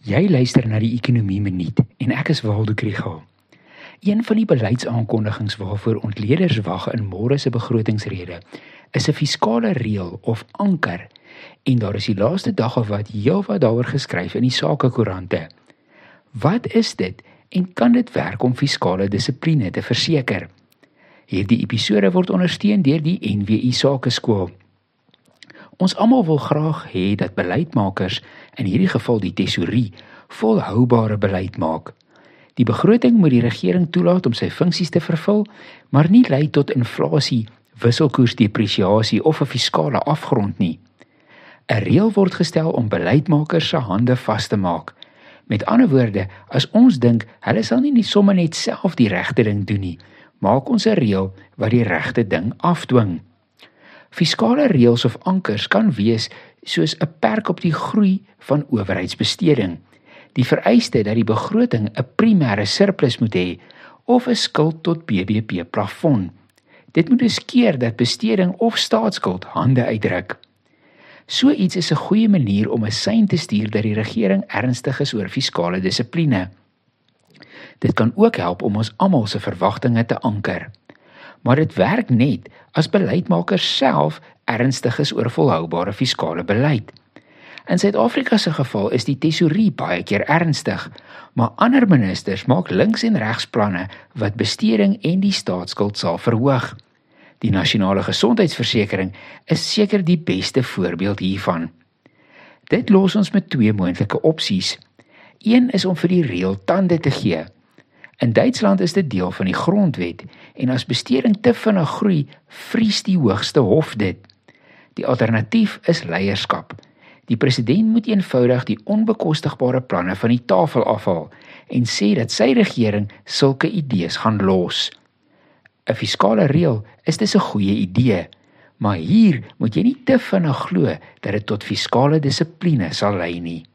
Jy luister na die Ekonomie Minuut en ek is Waldo Krügel. Een van die beleidsaankondigings waarvoor ontleeders wag in môre se begrotingsrede is 'n fiskale reël of anker en daar is die laaste dag of wat heelwat daaroor geskryf in die sakekoerante. Wat is dit en kan dit werk om fiskale dissipline te verseker? Hierdie episode word ondersteun deur die NWI Sakeskool. Ons almal wil graag hê dat beleidsmakers, in hierdie geval die tesourier, volhoubare beleid maak. Die begroting moet die regering toelaat om sy funksies te vervul, maar nie lei tot inflasie, wisselkoersdepresiasie of 'n fiskale afgrond nie. 'n Reël word gestel om beleidsmakers se hande vas te maak. Met ander woorde, as ons dink hulle sal nie net sommer net self die regte ding doen nie, maak ons 'n reël wat die regte ding afdwing. Fiskale reëls of ankers kan wees soos 'n perk op die groei van owerheidsbesteding. Die vereiste dat die begroting 'n primêre surplus moet hê of 'n skuld tot BBP plafon. Dit moet dus keer dat besteding of staatsskuld hande uitdruk. So iets is 'n goeie manier om 'n sein te stuur dat die regering ernstig is oor fiskale dissipline. Dit kan ook help om ons almal se verwagtinge te anker maar dit werk net as beleidsmakers self ernstig is oor volhoubare fiskale beleid. In Suid-Afrika se geval is die tesourier baie keer ernstig, maar ander ministers maak links en regs planne wat besteding en die staatsskuld sal verhoog. Die nasionale gesondheidsversekering is seker die beste voorbeeld hiervan. Dit los ons met twee moontlike opsies. Een is om vir die reël tande te gee In Duitsland is dit deel van die grondwet en as besteding te vinnig groei, vries die hoogste hof dit. Die alternatief is leierskap. Die president moet eenvoudig die onbekostigbare planne van die tafel afhaal en sê dat sy regering sulke idees gaan los. 'n Fiskale reël is dis 'n goeie idee, maar hier moet jy nie te vinnig glo dat dit tot fiskale dissipline sal lei nie.